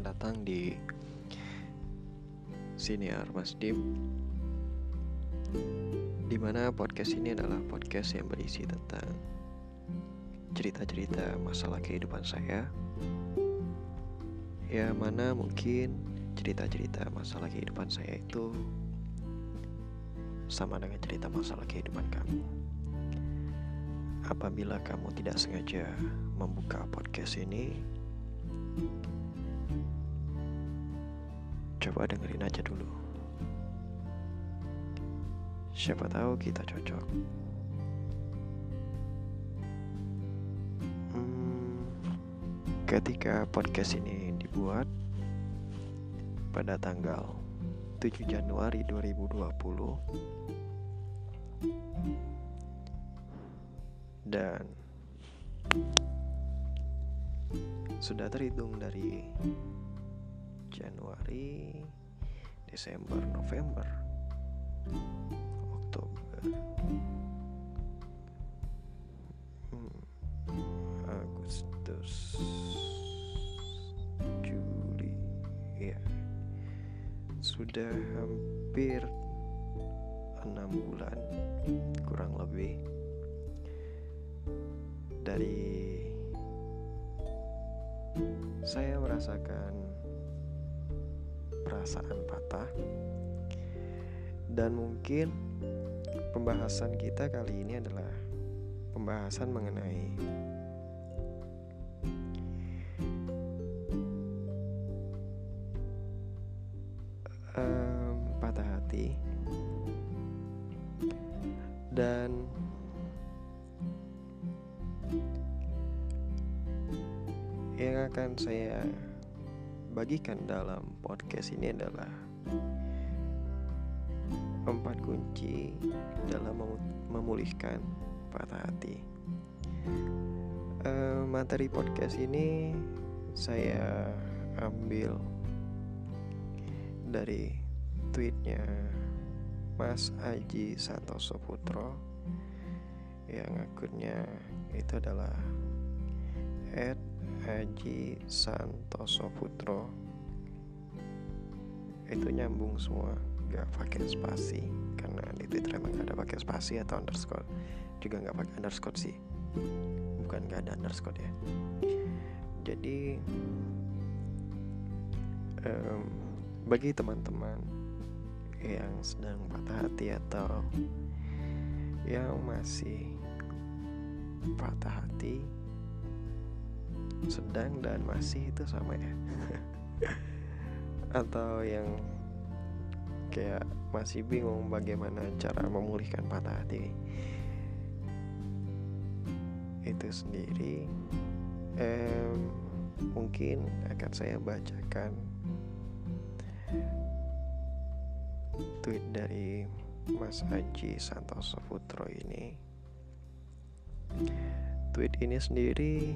selamat datang di Siniar Mas Dim Di mana podcast ini adalah podcast yang berisi tentang cerita-cerita masalah kehidupan saya Ya mana mungkin cerita-cerita masalah kehidupan saya itu sama dengan cerita masalah kehidupan kamu. Apabila kamu tidak sengaja membuka podcast ini Coba dengerin aja dulu. Siapa tahu kita cocok. Hmm, ketika podcast ini dibuat pada tanggal 7 Januari 2020 dan sudah terhitung dari Januari, Desember, November, Oktober, hmm, Agustus, Juli, ya sudah hampir enam bulan kurang lebih dari saya merasakan perasaan patah. Dan mungkin pembahasan kita kali ini adalah pembahasan mengenai um, patah hati. Dan yang akan saya bagikan dalam podcast ini adalah empat kunci dalam memulihkan patah hati. Uh, materi podcast ini saya ambil dari tweetnya Mas Aji Santoso Putro yang akunnya itu adalah at Haji Santoso Putro. Itu nyambung semua gak pakai spasi karena di Twitter emang gak ada pakai spasi atau underscore. Juga gak pakai underscore sih. Bukan gak ada underscore ya. Jadi um, bagi teman-teman yang sedang patah hati atau yang masih patah hati sedang dan masih itu sama ya. Atau yang kayak masih bingung bagaimana cara memulihkan patah hati. Itu sendiri. Eh, mungkin akan saya bacakan tweet dari Mas Haji Santoso Putro ini. Tweet ini sendiri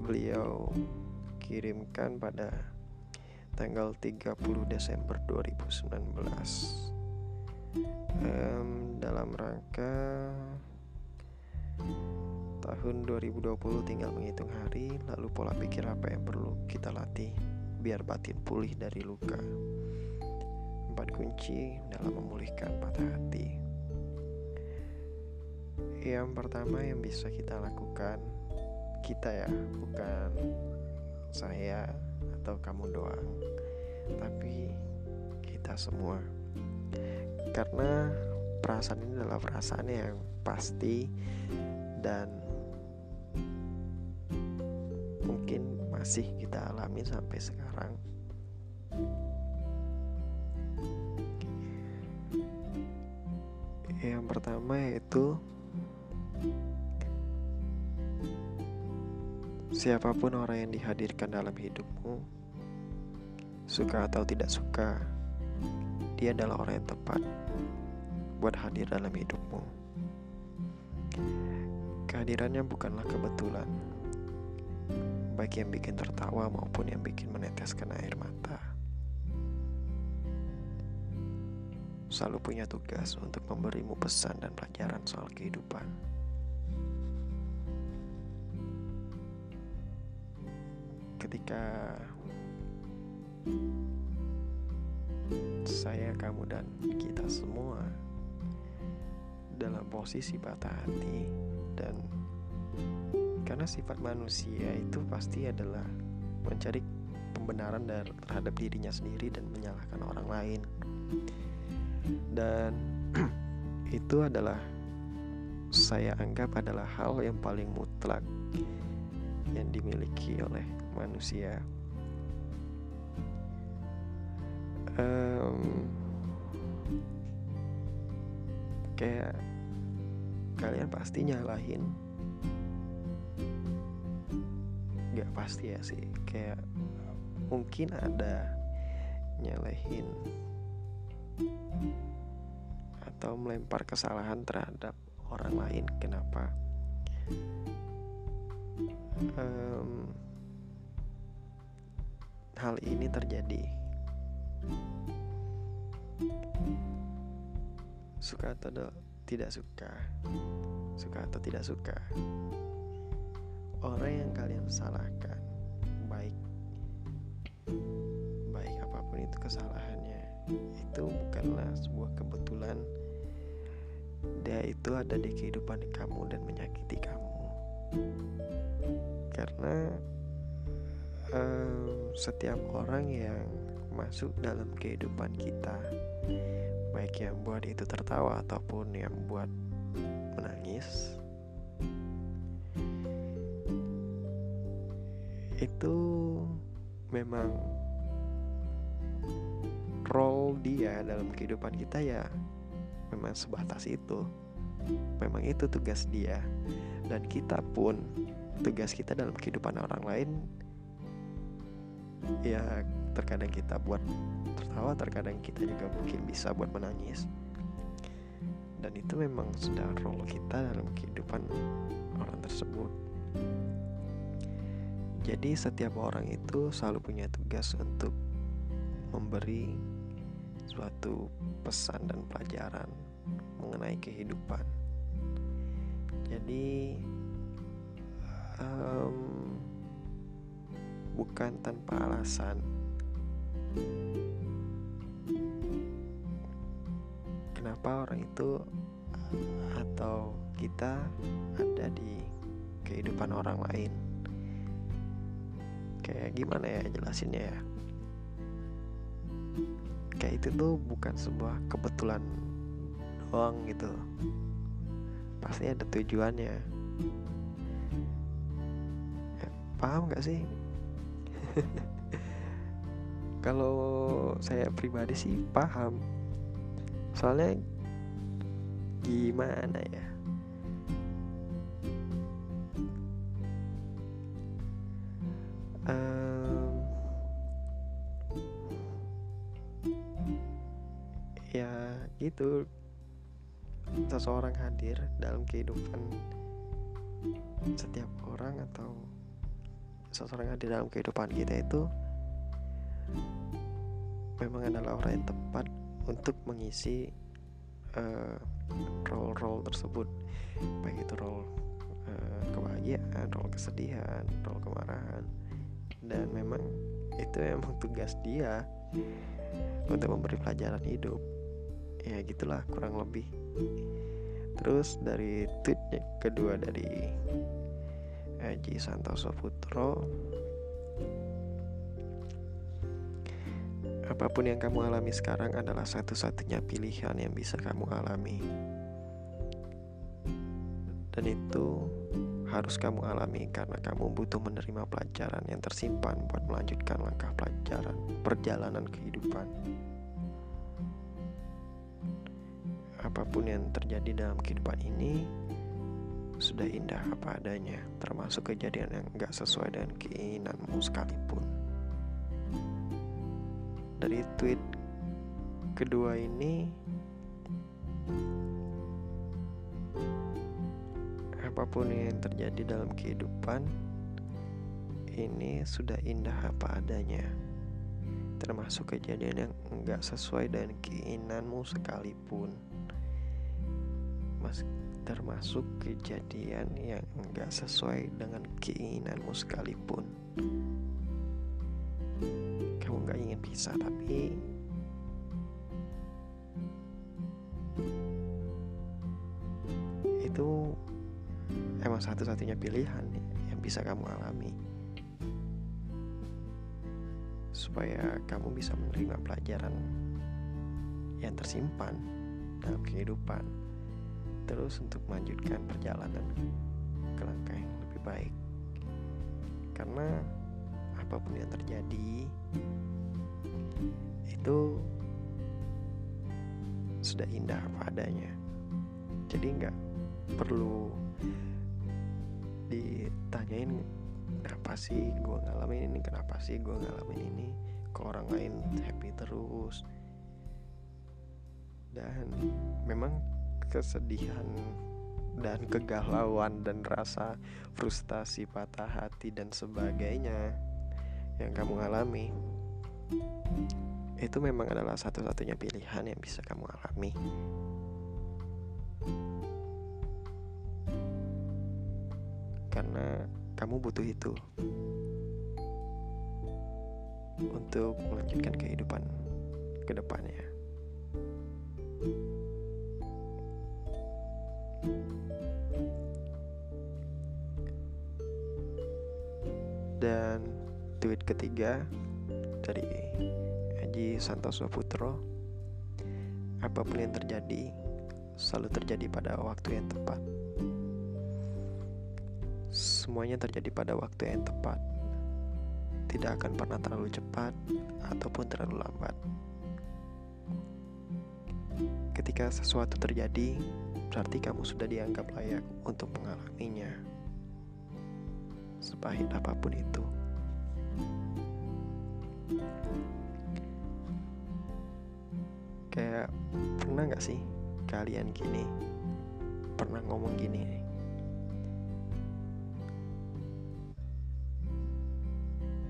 beliau kirimkan pada tanggal 30 Desember 2019 um, dalam rangka tahun 2020 tinggal menghitung hari lalu pola pikir apa yang perlu kita latih biar batin pulih dari luka. Empat kunci dalam memulihkan patah hati. Yang pertama yang bisa kita lakukan kita ya bukan saya atau kamu doang tapi kita semua. Karena perasaan ini adalah perasaan yang pasti dan mungkin masih kita alami sampai sekarang. Yang pertama yaitu Siapa pun orang yang dihadirkan dalam hidupmu, suka atau tidak suka, dia adalah orang yang tepat buat hadir dalam hidupmu. Kehadirannya bukanlah kebetulan, baik yang bikin tertawa maupun yang bikin meneteskan air mata. Selalu punya tugas untuk memberimu pesan dan pelajaran soal kehidupan. Ketika saya, kamu, dan kita semua dalam posisi patah hati, dan karena sifat manusia itu pasti adalah mencari pembenaran terhadap dirinya sendiri dan menyalahkan orang lain, dan itu adalah saya anggap adalah hal yang paling mutlak yang dimiliki oleh manusia. Um, kayak kalian pasti nyalahin. Nggak pasti ya sih kayak mungkin ada nyalahin atau melempar kesalahan terhadap orang lain. Kenapa? Um, hal ini terjadi. Suka atau tidak suka? Suka atau tidak suka? Orang yang kalian salahkan baik baik apa pun itu kesalahannya itu bukanlah sebuah kebetulan. Dia itu ada di kehidupan kamu dan menyakiti kamu. Karena um, setiap orang yang masuk dalam kehidupan kita baik yang buat itu tertawa ataupun yang buat menangis itu memang role dia dalam kehidupan kita ya memang sebatas itu. Memang itu tugas dia. Dan kita pun tugas kita dalam kehidupan orang lain ya terkadang kita buat tertawa terkadang kita juga mungkin bisa buat menangis. Dan itu memang sudah role kita dalam kehidupan orang tersebut. Jadi setiap orang itu selalu punya tugas untuk memberi suatu pesan dan pelajaran mengenai kehidupan. Jadi um, bukan tanpa alasan. Kenapa orang itu atau kita ada di kehidupan orang lain? Kayak gimana ya jelasinnya ya? Kayak itu tuh bukan sebuah kebetulan doang gitu. Pasti ada tujuannya. Ya, paham gak sih? kalau saya pribadi sih paham. Soalnya gimana ya? Um, ya gitu. Seseorang hadir dalam kehidupan setiap orang atau seseorang yang di dalam kehidupan kita itu memang adalah orang yang tepat untuk mengisi uh, role-role tersebut. Baik itu role uh, kebahagiaan, role kesedihan, role kemarahan. Dan memang itu memang tugas dia untuk memberi pelajaran hidup. Ya gitulah kurang lebih. Terus dari tweet kedua dari Haji Santoso Putro Apa pun yang kamu alami sekarang adalah satu-satunya pilihan yang bisa kamu alami Dan itu harus kamu alami karena kamu butuh menerima pelajaran yang tersimpan buat melanjutkan langkah pelajaran perjalanan kehidupan. Apa pun yang terjadi dalam kehidupan ini, sudah indah apa adanya, termasuk kejadian yang gak sesuai dengan keinginanmu sekalipun. Dari tweet kedua ini, apa pun yang terjadi dalam kehidupan ini sudah indah apa adanya, termasuk kejadian yang enggak sesuai dengan keinginanmu sekalipun. Mas termasuk kejadian yang enggak sesuai dengan keinginanmu sekalipun. Kamu nggak ingin pisah tapi itu emang satu-satunya pilihan yang bisa kamu alami supaya kamu bisa menerima pelajaran yang tersimpan dalam kehidupan terus untuk melanjutkan perjalanan ke langkah yang lebih baik. Karena apa pun yang terjadi itu sudah indah apa adanya. Jadi nggak perlu ditanyain kenapa sih gue ngalamin ini? Kenapa sih gue ngalamin ini? Ke orang lain happy terus? Dan memang kesedihan dan kegalauan dan rasa frustasi patah hati dan sebagainya yang kamu alami itu memang adalah satu-satunya pilihan yang bisa kamu alami karena kamu butuh itu untuk melanjutkan kehidupan ke depannya. Ketiga dari Haji Santoso Putro Apa pun yang terjadi selalu terjadi pada waktu yang tepat Semuanya terjadi pada waktu yang tepat. Tidak akan pernah terlalu cepat ataupun terlalu lambat. Ketika sesuatu terjadi, berarti kamu sudah dianggap layak untuk mengalaminya. Sepahit apa pun itu. Kayak pernah gak sih kalian gini? Pernah ngomong gini?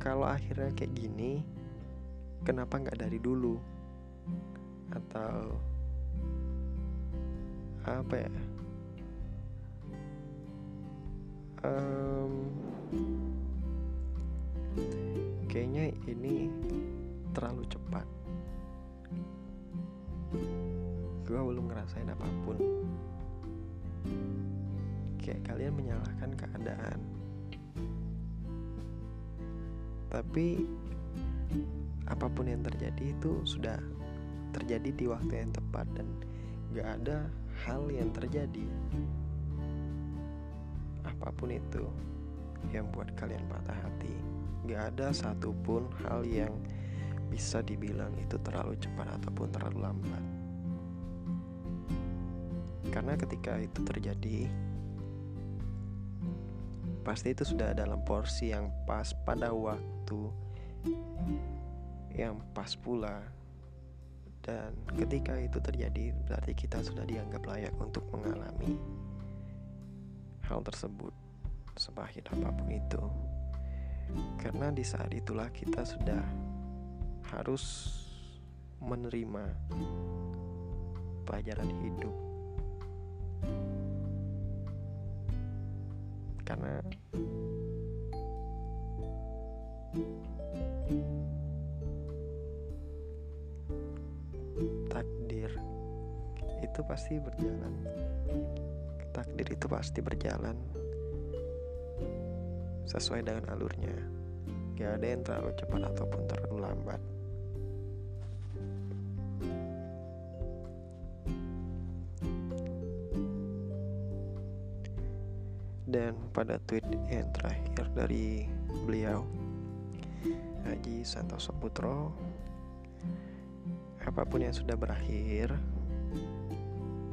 Kalau akhirnya kayak gini kenapa nggak dari dulu? Atau apa ya? Um, kayaknya ini terlalu cepat. Gue belum ngerasain apa pun. Kayak kalian menyalahkan keadaan. Tapi apa pun yang terjadi itu sudah terjadi di waktu yang tepat dan gak ada hal yang terjadi. Apa pun itu yang buat kalian patah hati gak ada satupun hal yang bisa dibilang itu terlalu cepat ataupun terlalu lambat. Karena ketika itu terjadi pasti itu sudah dalam porsi yang pas pada waktu yang pas pula. Dan ketika itu terjadi berarti kita sudah dianggap layak untuk mengalami hal tersebut sepahit apa pun itu karena di saat itulah kita sudah harus menerima pelajaran hidup. Karena takdir itu pasti berjalan. Takdir itu pasti berjalan sesuai dengan alurnya. Gak ada yang terlalu cepat ataupun terlalu lambat. Dan pada tweet yang terakhir dari beliau Haji Santoso Putro Apa pun yang sudah berakhir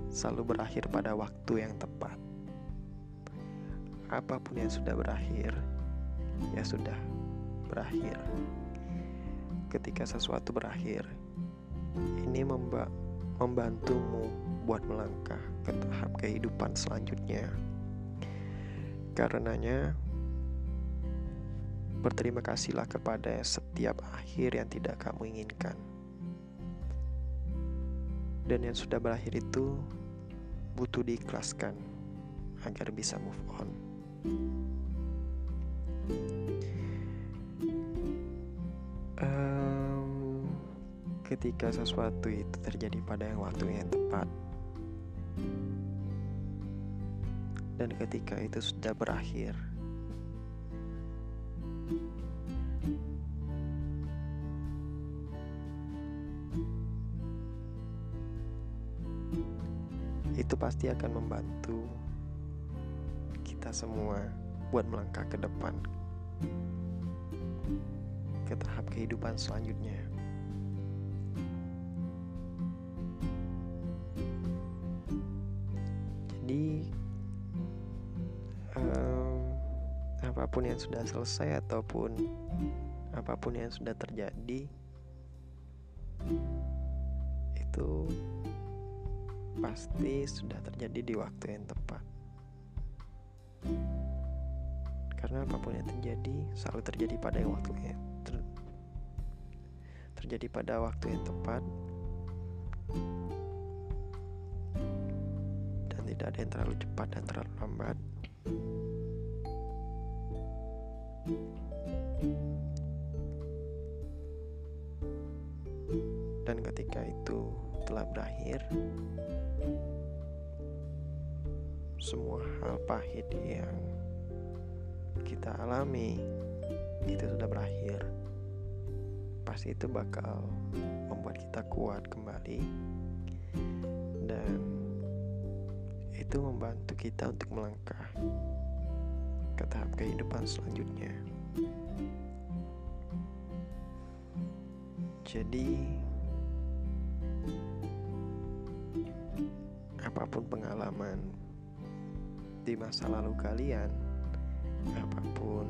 Selalu berakhir pada waktu yang tepat Apa pun yang sudah berakhir Ya sudah berakhir Ketika sesuatu berakhir Ini memba membantumu buat melangkah ke tahap kehidupan selanjutnya Karenanya Berterima kasihlah kepada setiap akhir yang tidak kamu inginkan. Dan yang sudah berakhir itu butuh diikhlaskan agar bisa move on. Um, ketika sesuatu itu terjadi pada yang waktu yang tepat dan ketika itu sudah berakhir itu pasti akan membantu semua buat melangkah ke depan ke tahap kehidupan selanjutnya. Jadi um, apa pun yang sudah selesai ataupun apa pun yang sudah terjadi itu pasti sudah terjadi di waktu yang tepat. Apa pun yang terjadi selalu terjadi pada yang waktunya ter, terjadi pada waktu yang tepat dan tidak ada yang terlalu cepat dan terlalu lambat. Dan ketika itu telah berakhir, semua hal pahit yang kita alami itu sudah berakhir. Pasti itu bakal membuat kita kuat kembali dan itu membantu kita untuk melangkah ke tahap kehidupan selanjutnya. Jadi apa pun pengalaman di masa lalu kalian, apa pun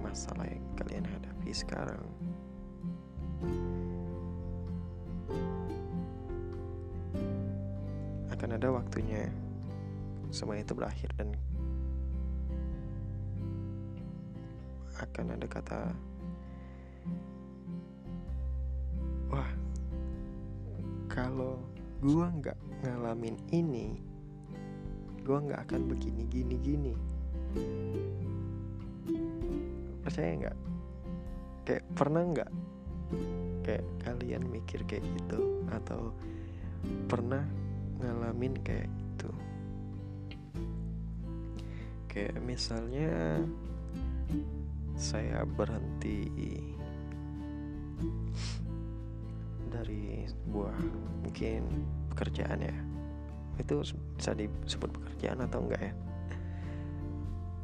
masalah yang kalian hadapi sekarang, akan ada waktunya semua itu berakhir dan akan ada kata wah kalau gua nggak ngalamin ini gue nggak akan begini gini gini percaya nggak? Kayak pernah nggak? Kayak kalian mikir kayak gitu? Atau pernah ngalamin kayak gitu? Kayak misalnya saya berhenti dari sebuah mungkin pekerjaan ya. Itu bisa disebut pekerjaan atau enggak ya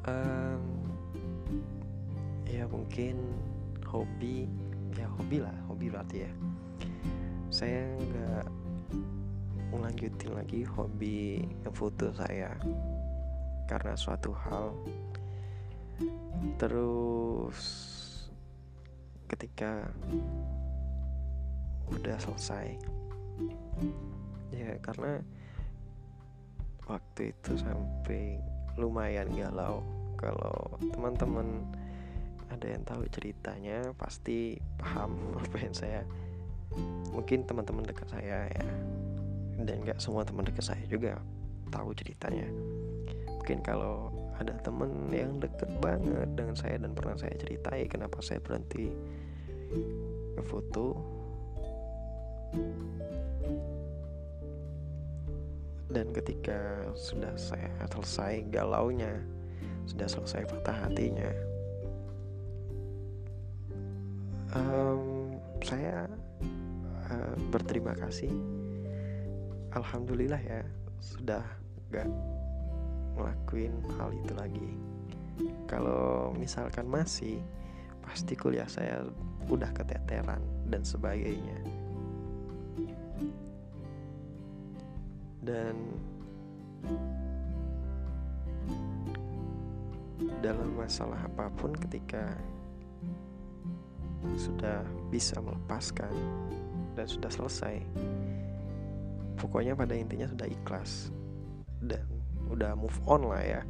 um, ya mungkin hobi ya hobi lah hobi berarti ya. Saya nggak melanjutin lagi hobi foto saya karena suatu hal. Terus ketika udah selesai ya karena waktu itu sampai lumayan galau kalau teman-teman ada yang tahu ceritanya pasti paham apa yang saya mungkin teman-teman dekat saya ya. Dan nggak semua teman dekat saya juga tahu ceritanya. Mungkin kalau ada teman yang deket banget dengan saya dan pernah saya ceritai kenapa saya berhenti ngefoto dan ketika sudah saya selesai galaunya sudah selesai patah hatinya um, saya uh, berterima kasih. Alhamdulillah ya sudah gak ngelakuin hal itu lagi. Kalau misalkan masih pasti kuliah saya udah keteteran dan sebagainya dan dalam masalah apa pun ketika sudah bisa melepaskan dan sudah selesai pokoknya pada intinya sudah ikhlas dan udah move on lah ya.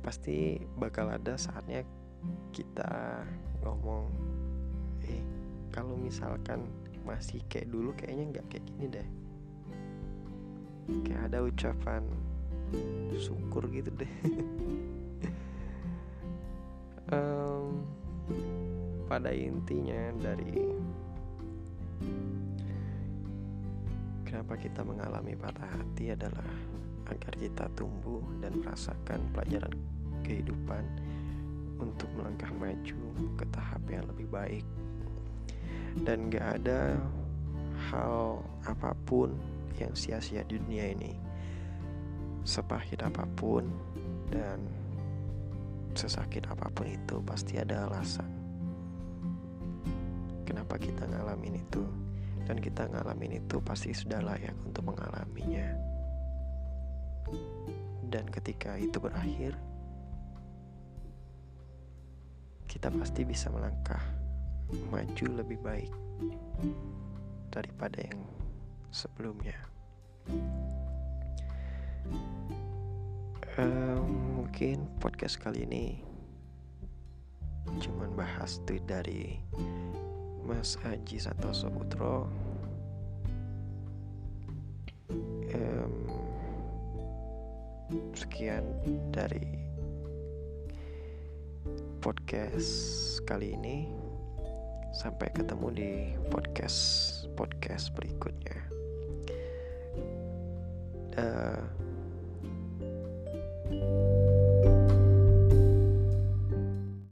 Pasti bakal ada saatnya kita ngomong eh kalau misalkan masih kayak dulu kayaknya nggak kayak gini deh kayak ada ucapan syukur gitu deh. Um, pada intinya dari kenapa kita mengalami patah hati adalah agar kita tumbuh dan merasakan pelajaran kehidupan untuk melangkah maju ke tahap yang lebih baik. Dan gak ada hal apa pun yang sia-sia di dunia ini. Sepahit apa pun dan sesakit apa pun itu pasti ada alasan. Kenapa kita ngalamin itu? dan kita ngalamin itu pasti sudah layak untuk mengalaminya. Dan ketika itu berakhir, kita pasti bisa melangkah maju lebih baik daripada yang sebelumnya. Um, mungkin podcast kali ini cuman bahas tuh dari Mas Aji Santoso Putro. Um, sekian dari podcast kali ini. Sampai ketemu di podcast podcast berikutnya uh,